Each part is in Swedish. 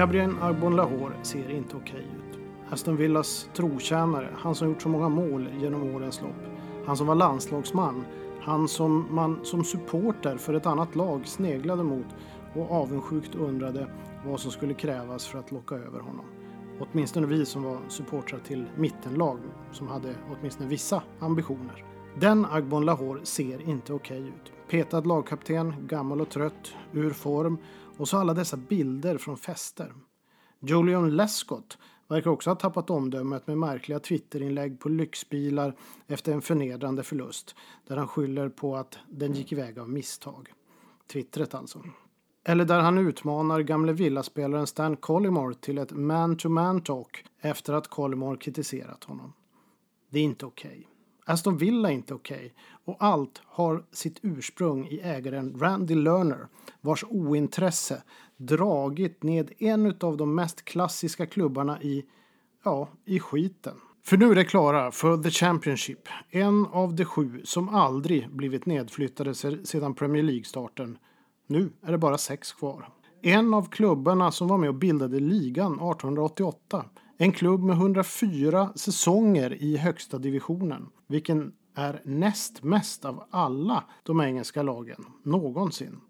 Gabriel Agbon Lahore ser inte okej ut. Aston Villas trotjänare, han som gjort så många mål genom årens lopp. Han som var landslagsman. Han som man som supporter för ett annat lag sneglade mot och avundsjukt undrade vad som skulle krävas för att locka över honom. Åtminstone vi som var supportrar till mittenlag som hade åtminstone vissa ambitioner. Den Agbon Lahore ser inte okej ut. Petad lagkapten, gammal och trött, ur form och så alla dessa bilder från fester. Julian Lescott verkar också ha tappat omdömet med märkliga Twitterinlägg på lyxbilar efter en förnedrande förlust där han skyller på att den gick iväg av misstag. Twittret alltså. Eller där han utmanar gamle villaspelaren Stan Collymore till ett man-to-man talk efter att Collymore kritiserat honom. Det är inte okej. Okay. Aston Villa är inte okej okay. och allt har sitt ursprung i ägaren Randy Lerner vars ointresse dragit ned en av de mest klassiska klubbarna i, ja, i skiten. För nu är det klara för The Championship, en av de sju som aldrig blivit nedflyttade sedan Premier League-starten. Nu är det bara sex kvar. En av klubbarna som var med och bildade ligan 1888. En klubb med 104 säsonger i högsta divisionen, vilken är näst mest av alla de engelska lagen någonsin.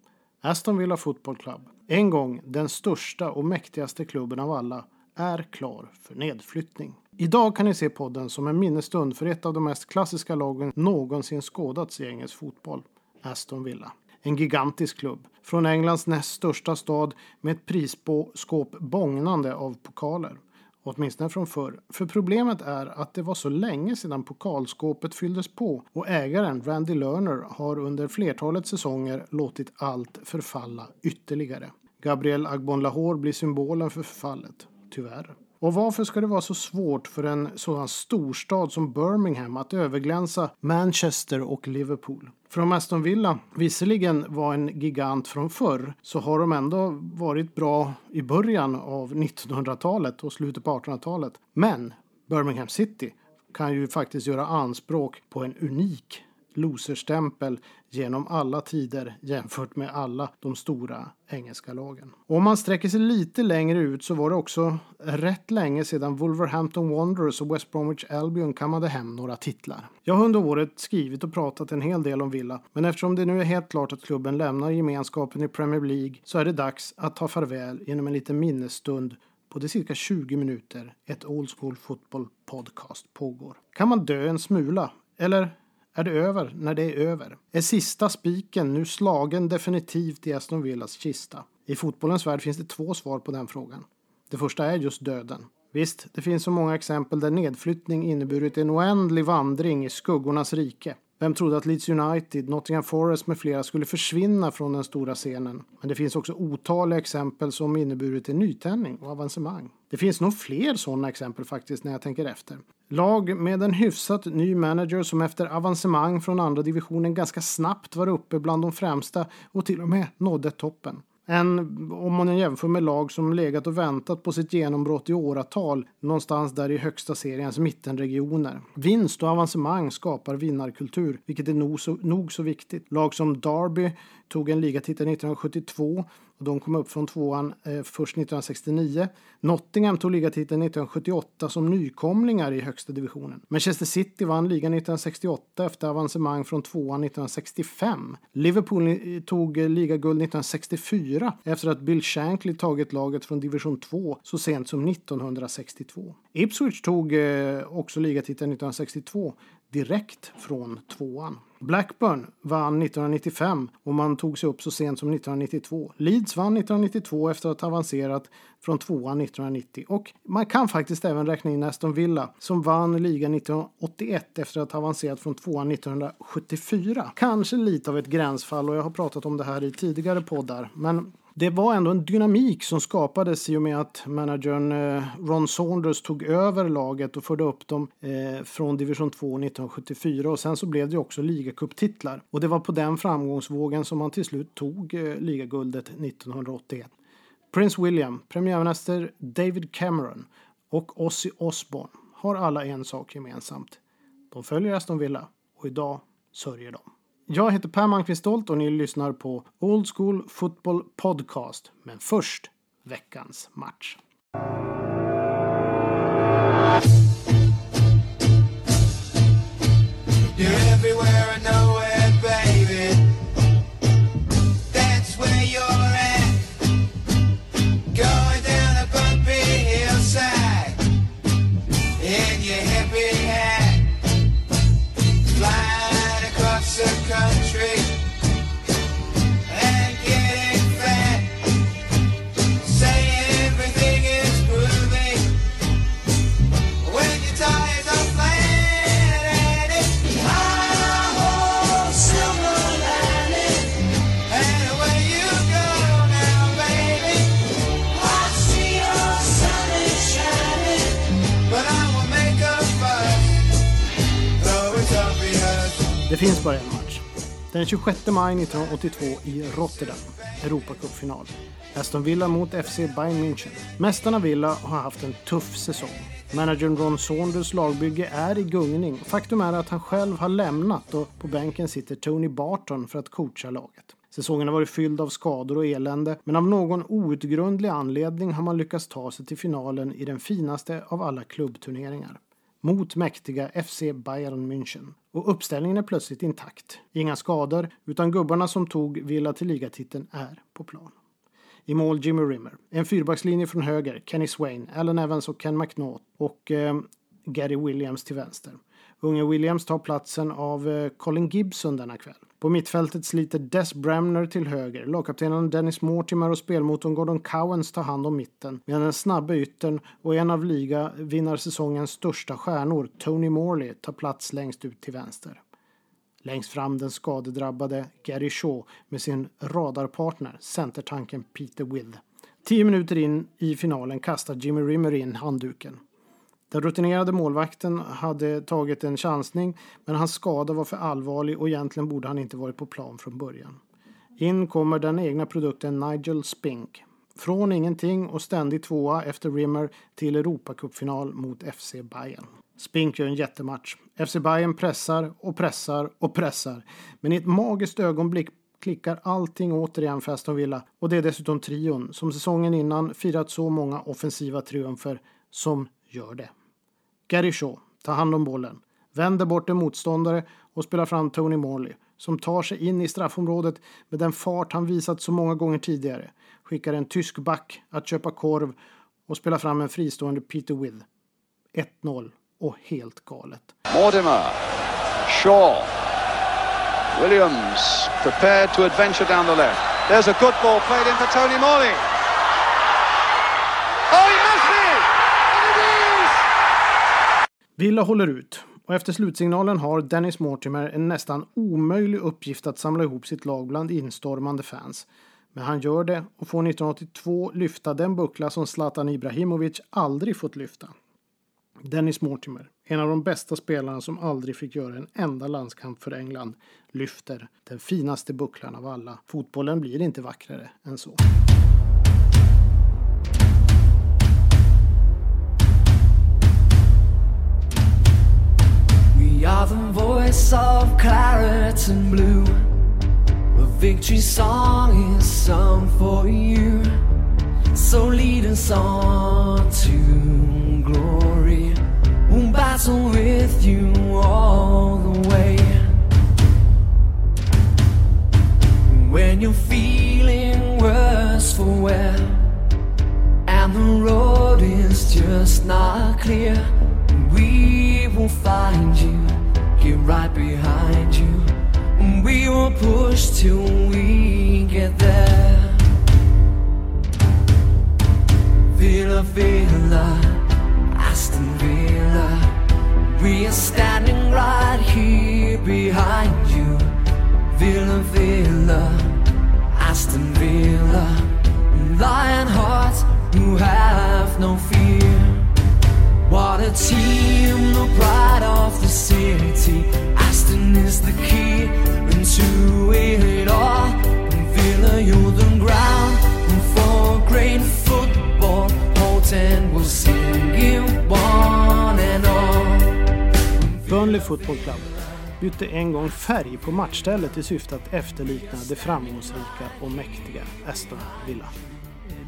Aston Villa Football Club, en gång den största och mäktigaste klubben av alla, är klar för nedflyttning. Idag kan ni se podden som en minnesstund för ett av de mest klassiska lagen någonsin skådats i engelsk fotboll, Aston Villa. En gigantisk klubb från Englands näst största stad med ett prisskåp bågnande av pokaler. Åtminstone från förr. För problemet är att det var så länge sedan pokalskåpet fylldes på och ägaren Randy Lerner har under flertalet säsonger låtit allt förfalla ytterligare. Gabriel Agbon Lahore blir symbolen för förfallet, tyvärr. Och varför ska det vara så svårt för en sådan storstad som Birmingham att överglänsa Manchester och Liverpool? För om Aston Villa visserligen var en gigant från förr så har de ändå varit bra i början av 1900-talet och slutet på 1800-talet. Men Birmingham City kan ju faktiskt göra anspråk på en unik loserstämpel genom alla tider jämfört med alla de stora engelska lagen. Och om man sträcker sig lite längre ut så var det också rätt länge sedan Wolverhampton Wanderers och West Bromwich Albion kammade hem några titlar. Jag har under året skrivit och pratat en hel del om Villa, men eftersom det nu är helt klart att klubben lämnar gemenskapen i Premier League så är det dags att ta farväl genom en liten minnesstund på de cirka 20 minuter ett Old School Football Podcast pågår. Kan man dö en smula? Eller är det över när det är över? Är sista spiken nu slagen definitivt i Aston Villas kista? I fotbollens värld finns det två svar på den frågan. Det första är just döden. Visst, det finns så många exempel där nedflyttning inneburit en oändlig vandring i skuggornas rike. Vem trodde att Leeds United, Nottingham Forest med flera skulle försvinna från den stora scenen? Men det finns också otaliga exempel som inneburit en nytändning och avancemang. Det finns nog fler sådana exempel faktiskt när jag tänker efter. Lag med en hyfsat ny manager som efter avancemang från andra divisionen ganska snabbt var uppe bland de främsta och till och med nådde toppen. Än om man jämför med lag som legat och väntat på sitt genombrott i åratal någonstans där i högsta seriens mittenregioner. Vinst och avancemang skapar vinnarkultur, vilket är nog så, nog så viktigt. Lag som Derby tog en ligatitel 1972 och de kom upp från tvåan eh, först 1969. Nottingham tog ligatiteln 1978 som nykomlingar i högsta divisionen. Manchester City vann ligan 1968 efter avancemang från tvåan 1965. Liverpool eh, tog ligaguld 1964 efter att Bill Shankly tagit laget från division 2 så sent som 1962. Ipswich tog eh, också ligatiteln 1962 direkt från tvåan. Blackburn vann 1995 och man tog sig upp så sent som 1992. Leeds vann 1992 efter att ha avancerat från tvåan 1990 och man kan faktiskt även räkna in Aston Villa som vann ligan 1981 efter att ha avancerat från tvåan 1974. Kanske lite av ett gränsfall och jag har pratat om det här i tidigare poddar men det var ändå en dynamik som skapades i och med att managern eh, Ron Saunders tog över laget och förde upp dem eh, från division 2 1974 och sen så blev det också ligacuptitlar. Och det var på den framgångsvågen som man till slut tog eh, ligaguldet 1981. Prince William, premiärminister David Cameron och Ozzy Osbourne har alla en sak gemensamt. De följer Aston Villa och idag sörjer de. Jag heter Per Malmqvist Stolt och ni lyssnar på Old School Football Podcast. Men först veckans match. You're everywhere and nowhere baby That's where you're at Going down a bumpy hillside In your hippie hat finns bara en match. Den 26 maj 1982 i Rotterdam, Europacupfinal. Aston Villa mot FC Bayern München. Mästarna Villa har haft en tuff säsong. Managern Ron Saunders lagbygge är i gungning. Faktum är att han själv har lämnat och på bänken sitter Tony Barton för att coacha laget. Säsongen har varit fylld av skador och elände, men av någon outgrundlig anledning har man lyckats ta sig till finalen i den finaste av alla klubbturneringar mot mäktiga FC Bayern München. Och uppställningen är plötsligt intakt. Inga skador, utan gubbarna som tog Villa till ligatiteln är på plan. I mål Jimmy Rimmer. En fyrbackslinje från höger, Kenny Swain, Allen Evans och Ken McNaught och eh, Gary Williams till vänster. Unge Williams tar platsen av eh, Colin Gibson denna kväll. På mittfältet sliter Des Bremner till höger, lagkaptenen Dennis Mortimer och spelmotorn Gordon Cowens tar hand om mitten, medan den snabba yttern och en av liga vinnarsäsongens största stjärnor, Tony Morley, tar plats längst ut till vänster. Längst fram den skadedrabbade Gary Shaw med sin radarpartner, centertanken Peter Will. Tio minuter in i finalen kastar Jimmy Rimmer in handduken. Den rutinerade målvakten hade tagit en chansning men hans skada var för allvarlig och egentligen borde han inte varit på plan från början. In kommer den egna produkten Nigel Spink. Från ingenting och ständig tvåa efter Rimmer till Europacupfinal mot FC Bayern. Spink gör en jättematch. FC Bayern pressar och pressar och pressar. Men i ett magiskt ögonblick klickar allting återigen för Aston Villa och det är dessutom trion som säsongen innan firat så många offensiva triumfer som gör det. Gary Shaw tar hand om bollen, vänder bort en motståndare och spelar fram Tony Morley som tar sig in i straffområdet med den fart han visat så många gånger tidigare. Skickar en tysk back att köpa korv och spelar fram en fristående Peter With. 1-0 och helt galet. Mortimer, Shaw, Williams prepared to adventure down the left. There's a good ball played in for Tony Morley. Villa håller ut och efter slutsignalen har Dennis Mortimer en nästan omöjlig uppgift att samla ihop sitt lag bland instormande fans. Men han gör det och får 1982 lyfta den buckla som Zlatan Ibrahimovic aldrig fått lyfta. Dennis Mortimer, en av de bästa spelarna som aldrig fick göra en enda landskamp för England, lyfter den finaste bucklan av alla. Fotbollen blir inte vackrare än så. We are the voice of claret and blue. A victory song is sung for you. So lead us on to glory. We'll battle with you all the way. When you're feeling worse for wear, and the road is just not clear, we will find you get right behind you. We will push till we get there. Villa, Villa, Aston Villa. We are standing right here behind you. Villa, Villa, Aston Villa. Lion hearts who have no fear. What a team, Football Club bytte en gång färg på matchstället i syfte att efterlikna det framgångsrika och mäktiga Aston Villa.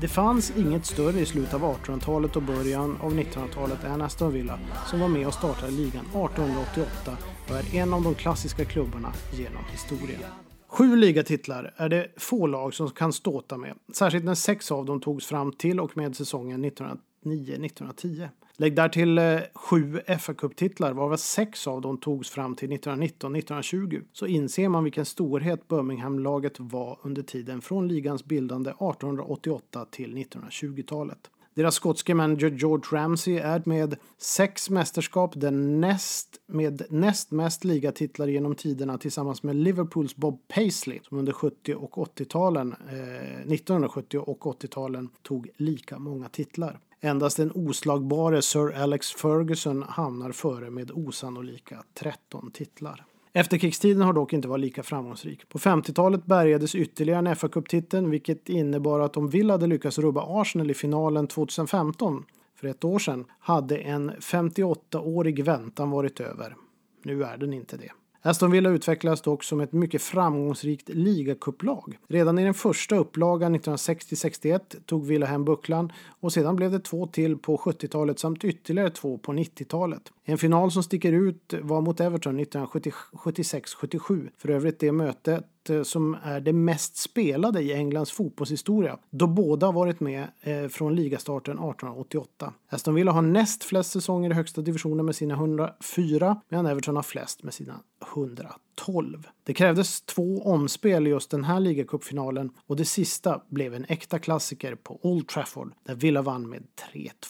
Det fanns inget större i slutet av 1800-talet och början av 1900-talet än Aston Villa som var med och startade ligan 1888 och är en av de klassiska klubbarna genom historien. Sju ligatitlar är det få lag som kan ståta med, särskilt när sex av dem togs fram till och med säsongen 1909-1910. Lägg därtill till sju fa Cup-titlar, varav sex av dem togs fram till 1919-1920, så inser man vilken storhet Birmingham-laget var under tiden från ligans bildande 1888 till 1920-talet. Deras skotske manager George Ramsey är med sex mästerskap den näst, med näst mest ligatitlar genom tiderna tillsammans med Liverpools Bob Paisley som under 70 och 80-talen, eh, 1970 och 80-talen tog lika många titlar. Endast den oslagbare Sir Alex Ferguson hamnar före med osannolika 13 titlar. Efterkrigstiden har dock inte varit lika framgångsrik. På 50-talet bärgades ytterligare en fa cup vilket innebar att om Villa hade lyckats rubba Arsenal i finalen 2015, för ett år sedan, hade en 58-årig väntan varit över. Nu är den inte det. Aston Villa utvecklades dock som ett mycket framgångsrikt ligacuplag. Redan i den första upplagan 1960-61 tog Villa hem bucklan och sedan blev det två till på 70-talet samt ytterligare två på 90-talet. En final som sticker ut var mot Everton 1976-77. För övrigt det mötet Eh, som är det mest spelade i Englands fotbollshistoria då båda varit med eh, från ligastarten 1888. Aston Villa har näst flest säsonger i högsta divisionen med sina 104 medan Everton har flest med sina 112. Det krävdes två omspel i just den här ligacupfinalen och det sista blev en äkta klassiker på Old Trafford där Villa vann med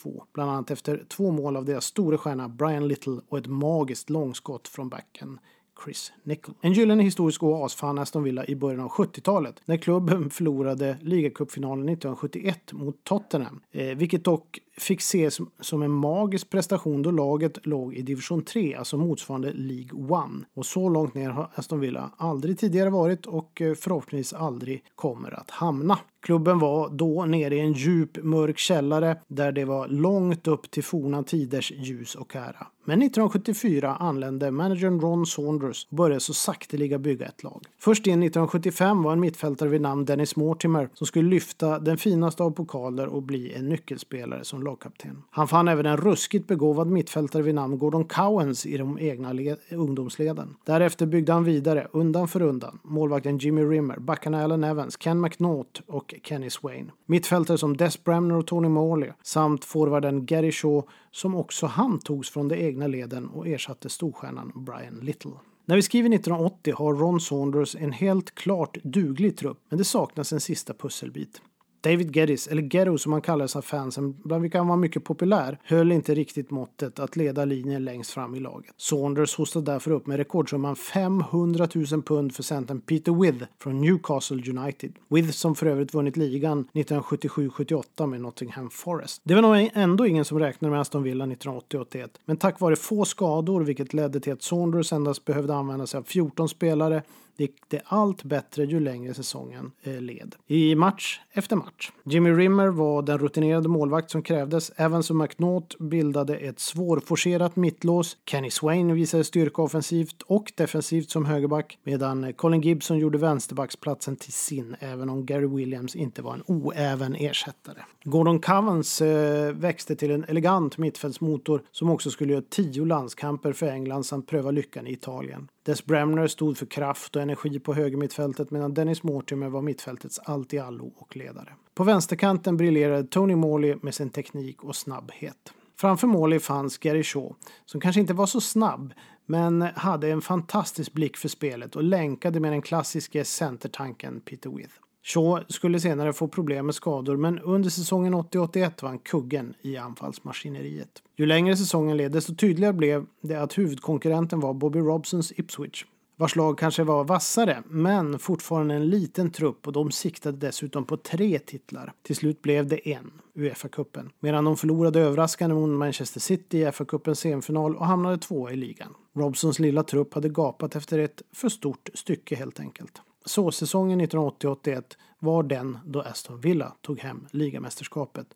3-2. Bland annat efter två mål av deras store stjärna Brian Little och ett magiskt långskott från backen Chris Nickel. En gyllene historisk oas fann Aston Villa i början av 70-talet när klubben förlorade ligacupfinalen 1971 mot Tottenham, eh, vilket dock fick ses som en magisk prestation då laget låg i division 3, alltså motsvarande League 1. Och så långt ner har Aston Villa aldrig tidigare varit och eh, förhoppningsvis aldrig kommer att hamna. Klubben var då nere i en djup mörk källare där det var långt upp till forna tiders ljus och ära. Men 1974 anlände managern Ron Saunders och började så sakteliga bygga ett lag. Först in 1975 var en mittfältare vid namn Dennis Mortimer som skulle lyfta den finaste av pokaler och bli en nyckelspelare som lagkapten. Han fann även en ruskigt begåvad mittfältare vid namn Gordon Cowens i de egna ungdomsleden. Därefter byggde han vidare, undan för undan, målvakten Jimmy Rimmer, backarna Allen Evans, Ken McNaught och Kenny Swain. Mittfältare som Des Bremner och Tony Morley samt forwarden Gary Shaw som också han togs från de egna leden och ersatte storstjärnan Brian Little. När vi skriver 1980 har Ron Saunders en helt klart duglig trupp, men det saknas en sista pusselbit. David Geddes, eller Gero som han kallades av fansen, bland vilka han var mycket populär, höll inte riktigt måttet att leda linjen längst fram i laget. Saunders hostade därför upp med rekordsumman 500 000 pund för centern Peter With från Newcastle United. With som för övrigt vunnit ligan 1977-78 med Nottingham Forest. Det var nog ändå ingen som räknade med Aston Villa 1980-81, men tack vare få skador, vilket ledde till att Saunders endast behövde använda sig av 14 spelare, gick det allt bättre ju längre säsongen eh, led. I match efter match. Jimmy Rimmer var den rutinerade målvakt som krävdes. Evans och McNaught bildade ett svårforcerat mittlås. Kenny Swain visade styrka offensivt och defensivt som högerback medan Colin Gibson gjorde vänsterbacksplatsen till sin även om Gary Williams inte var en oäven ersättare. Gordon Covens eh, växte till en elegant mittfältsmotor som också skulle göra tio landskamper för England samt pröva lyckan i Italien. Des Bremner stod för kraft och energi på högermittfältet medan Dennis Mortimer var mittfältets allt-i-allo och ledare. På vänsterkanten briljerade Tony Morley med sin teknik och snabbhet. Framför Morley fanns Gary Shaw, som kanske inte var så snabb men hade en fantastisk blick för spelet och länkade med den klassiske centertanken Peter With. Shaw skulle senare få problem med skador men under säsongen 80-81 var han kuggen i anfallsmaskineriet. Ju längre säsongen led desto tydligare blev det att huvudkonkurrenten var Bobby Robsons Ipswich vars lag kanske var vassare, men fortfarande en liten trupp och de siktade dessutom på tre titlar. Till slut blev det en, Uefa-cupen, medan de förlorade överraskande mot Manchester City i Uefa-cupens semifinal och hamnade tvåa i ligan. Robsons lilla trupp hade gapat efter ett för stort stycke helt enkelt. Så säsongen 1980-81 var den då Aston Villa tog hem ligamästerskapet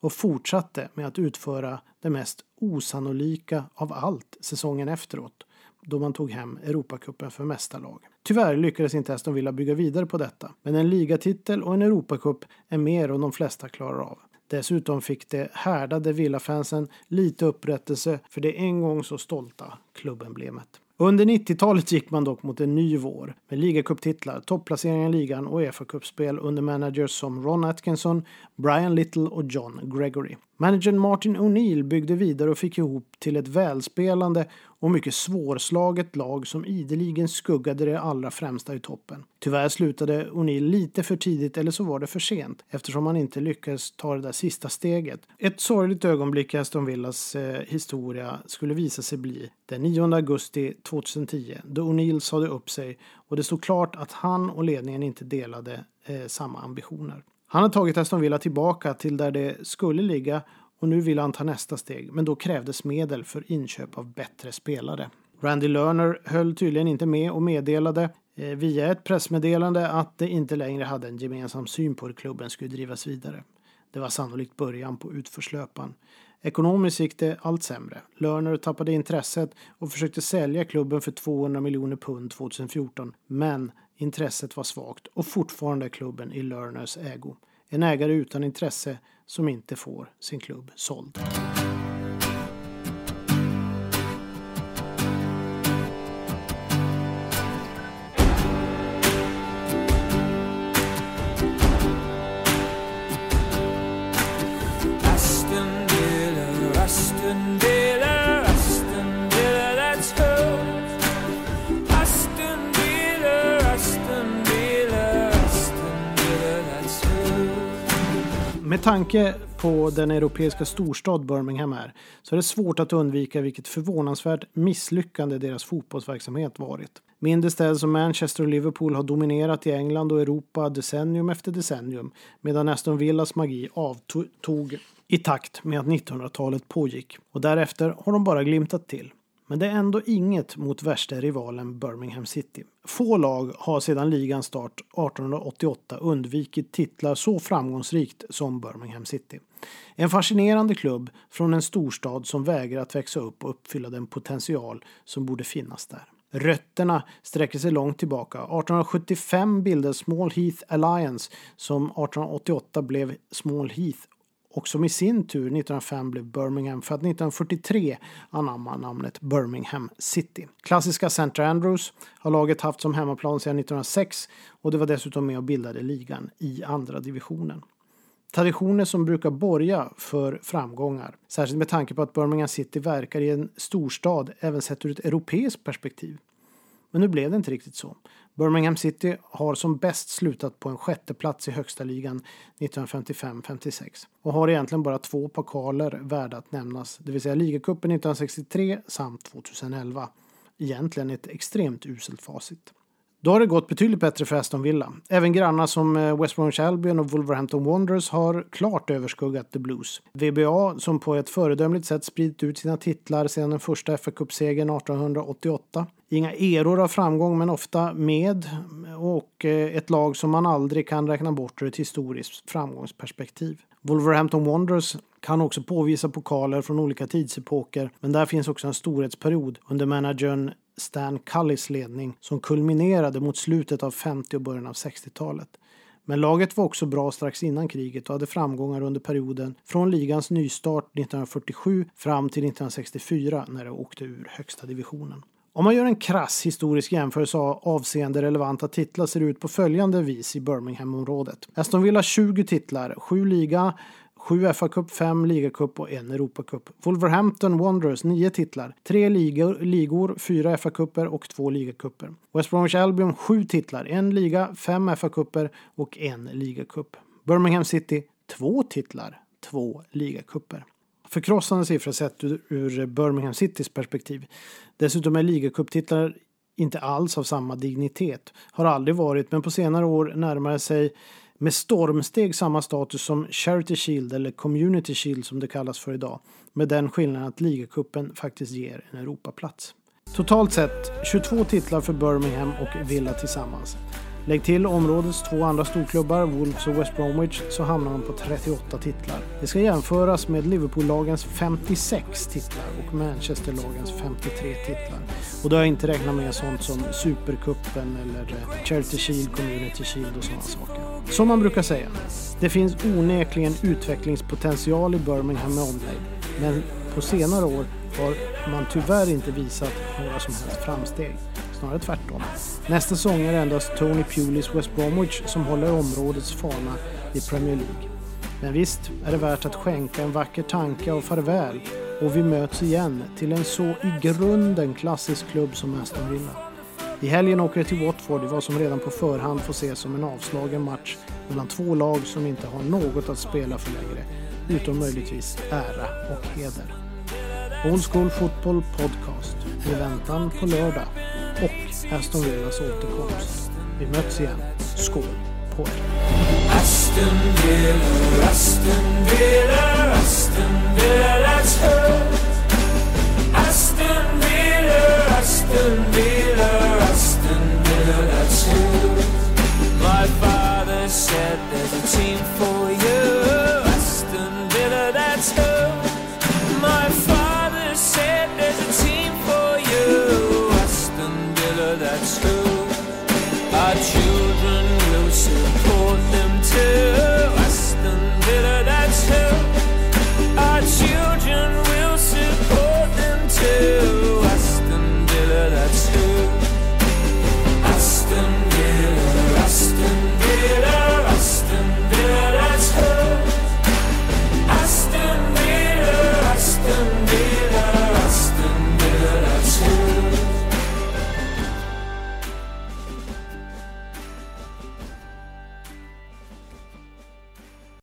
och fortsatte med att utföra det mest osannolika av allt säsongen efteråt då man tog hem Europacupen för mästarlag. Tyvärr lyckades inte Aston Villa bygga vidare på detta, men en ligatitel och en Europacup är mer än de flesta klarar av. Dessutom fick de härdade Villa-fansen lite upprättelse för det en gång så stolta klubbemblemet. Under 90-talet gick man dock mot en ny vår med ligacuptitlar, topplaceringar i ligan och Uefa-cupspel under managers som Ron Atkinson, Brian Little och John Gregory. Managern Martin O'Neill byggde vidare och fick ihop till ett välspelande och mycket svårslaget lag som ideligen skuggade det allra främsta i toppen. Tyvärr slutade O'Neill lite för tidigt eller så var det för sent eftersom han inte lyckades ta det där sista steget. Ett sorgligt ögonblick i Aston Villas eh, historia skulle visa sig bli den 9 augusti 2010 då O'Neill sade upp sig och det stod klart att han och ledningen inte delade eh, samma ambitioner. Han har tagit Aston Villa tillbaka till där det skulle ligga och nu vill han ta nästa steg, men då krävdes medel för inköp av bättre spelare. Randy Lerner höll tydligen inte med och meddelade eh, via ett pressmeddelande att det inte längre hade en gemensam syn på hur klubben skulle drivas vidare. Det var sannolikt början på utförslöpan. Ekonomiskt gick det allt sämre. Lerner tappade intresset och försökte sälja klubben för 200 miljoner pund 2014, men intresset var svagt och fortfarande är klubben i Lerners ägo. En ägare utan intresse som inte får sin klubb såld. Med tanke på den europeiska storstad Birmingham är så är det svårt att undvika vilket förvånansvärt misslyckande deras fotbollsverksamhet varit. Mindre städer som Manchester och Liverpool har dominerat i England och Europa decennium efter decennium medan Aston Villas magi avtog i takt med att 1900-talet pågick och därefter har de bara glimtat till. Men det är ändå inget mot värsta rivalen Birmingham City. Få lag har sedan ligans start 1888 undvikit titlar så framgångsrikt som Birmingham City. En fascinerande klubb från en storstad som vägrar att växa upp och uppfylla den potential som borde finnas där. Rötterna sträcker sig långt tillbaka. 1875 bildades Small Heath Alliance som 1888 blev Small Heath och som i sin tur 1905 blev Birmingham för att 1943 anamma namnet Birmingham City. Klassiska St. Andrews har laget haft som hemmaplan sedan 1906 och det var dessutom med och bildade ligan i andra divisionen. Traditioner som brukar borga för framgångar, särskilt med tanke på att Birmingham City verkar i en storstad även sett ur ett europeiskt perspektiv. Men nu blev det inte riktigt så. Birmingham City har som bäst slutat på en sjätte plats i högsta ligan 1955-56 och har egentligen bara två pokaler värda att nämnas, det vill säga ligacupen 1963 samt 2011. Egentligen ett extremt uselt facit. Då har det gått betydligt bättre för Aston Villa. Även grannar som eh, West Bromwich Albion och Wolverhampton Wanderers har klart överskuggat The Blues. VBA, som på ett föredömligt sätt spridit ut sina titlar sedan den första fa Cup-segern 1888. Inga eror av framgång, men ofta med och eh, ett lag som man aldrig kan räkna bort ur ett historiskt framgångsperspektiv. Wolverhampton Wanderers kan också påvisa pokaler från olika tidsepoker, men där finns också en storhetsperiod under managern Stan Cullys ledning som kulminerade mot slutet av 50 och början av 60-talet. Men laget var också bra strax innan kriget och hade framgångar under perioden från ligans nystart 1947 fram till 1964 när det åkte ur högsta divisionen. Om man gör en krass historisk jämförelse avseende relevanta titlar ser det ut på följande vis i Birmingham-området. Aston Villa 20 titlar, 7 liga, 7 FA Cup, 5 ligacup och en Europacup. Wolverhampton Wanderers 9 titlar, 3 ligor, ligor 4 FA Cuper och 2 ligacuper. West Bromwich Albion 7 titlar, 1 liga, 5 FA Cuper och en ligacup. Birmingham City 2 titlar, 2 ligacuper. Förkrossande siffror sett ur, ur Birmingham Citys perspektiv. Dessutom är ligacuptitlar inte alls av samma dignitet. Har aldrig varit, men på senare år närmar sig med stormsteg samma status som Charity Shield eller Community Shield som det kallas för idag. Med den skillnaden att ligacupen faktiskt ger en Europaplats. Totalt sett 22 titlar för Birmingham och Villa tillsammans. Lägg till områdets två andra storklubbar, Wolves och West Bromwich, så hamnar man på 38 titlar. Det ska jämföras med Liverpool-lagens 56 titlar och Manchester-lagens 53 titlar. Och då har jag inte räknat med sånt som Supercupen eller Charity Shield, Community Shield och sådana saker. Som man brukar säga, det finns onekligen utvecklingspotential i Birmingham med omnejd, men på senare år har man tyvärr inte visat några som helst framsteg. Snarare tvärtom. Nästa säsong är det endast Tony Pulis West Bromwich som håller områdets fana i Premier League. Men visst är det värt att skänka en vacker tanke av farväl och vi möts igen till en så i grunden klassisk klubb som Aston Villa. I helgen åker det till Watford i vad som redan på förhand får ses som en avslagen match mellan två lag som inte har något att spela för längre, utom möjligtvis ära och heder. Old School Football Podcast i väntan på lördag och Aston Villas återkomst. Vi möts igen. Skål på er! Aston Villa, Aston Villa, Aston Villa, let's. Aston Villa, Aston Villa. learn at school. My father said there's a team for you.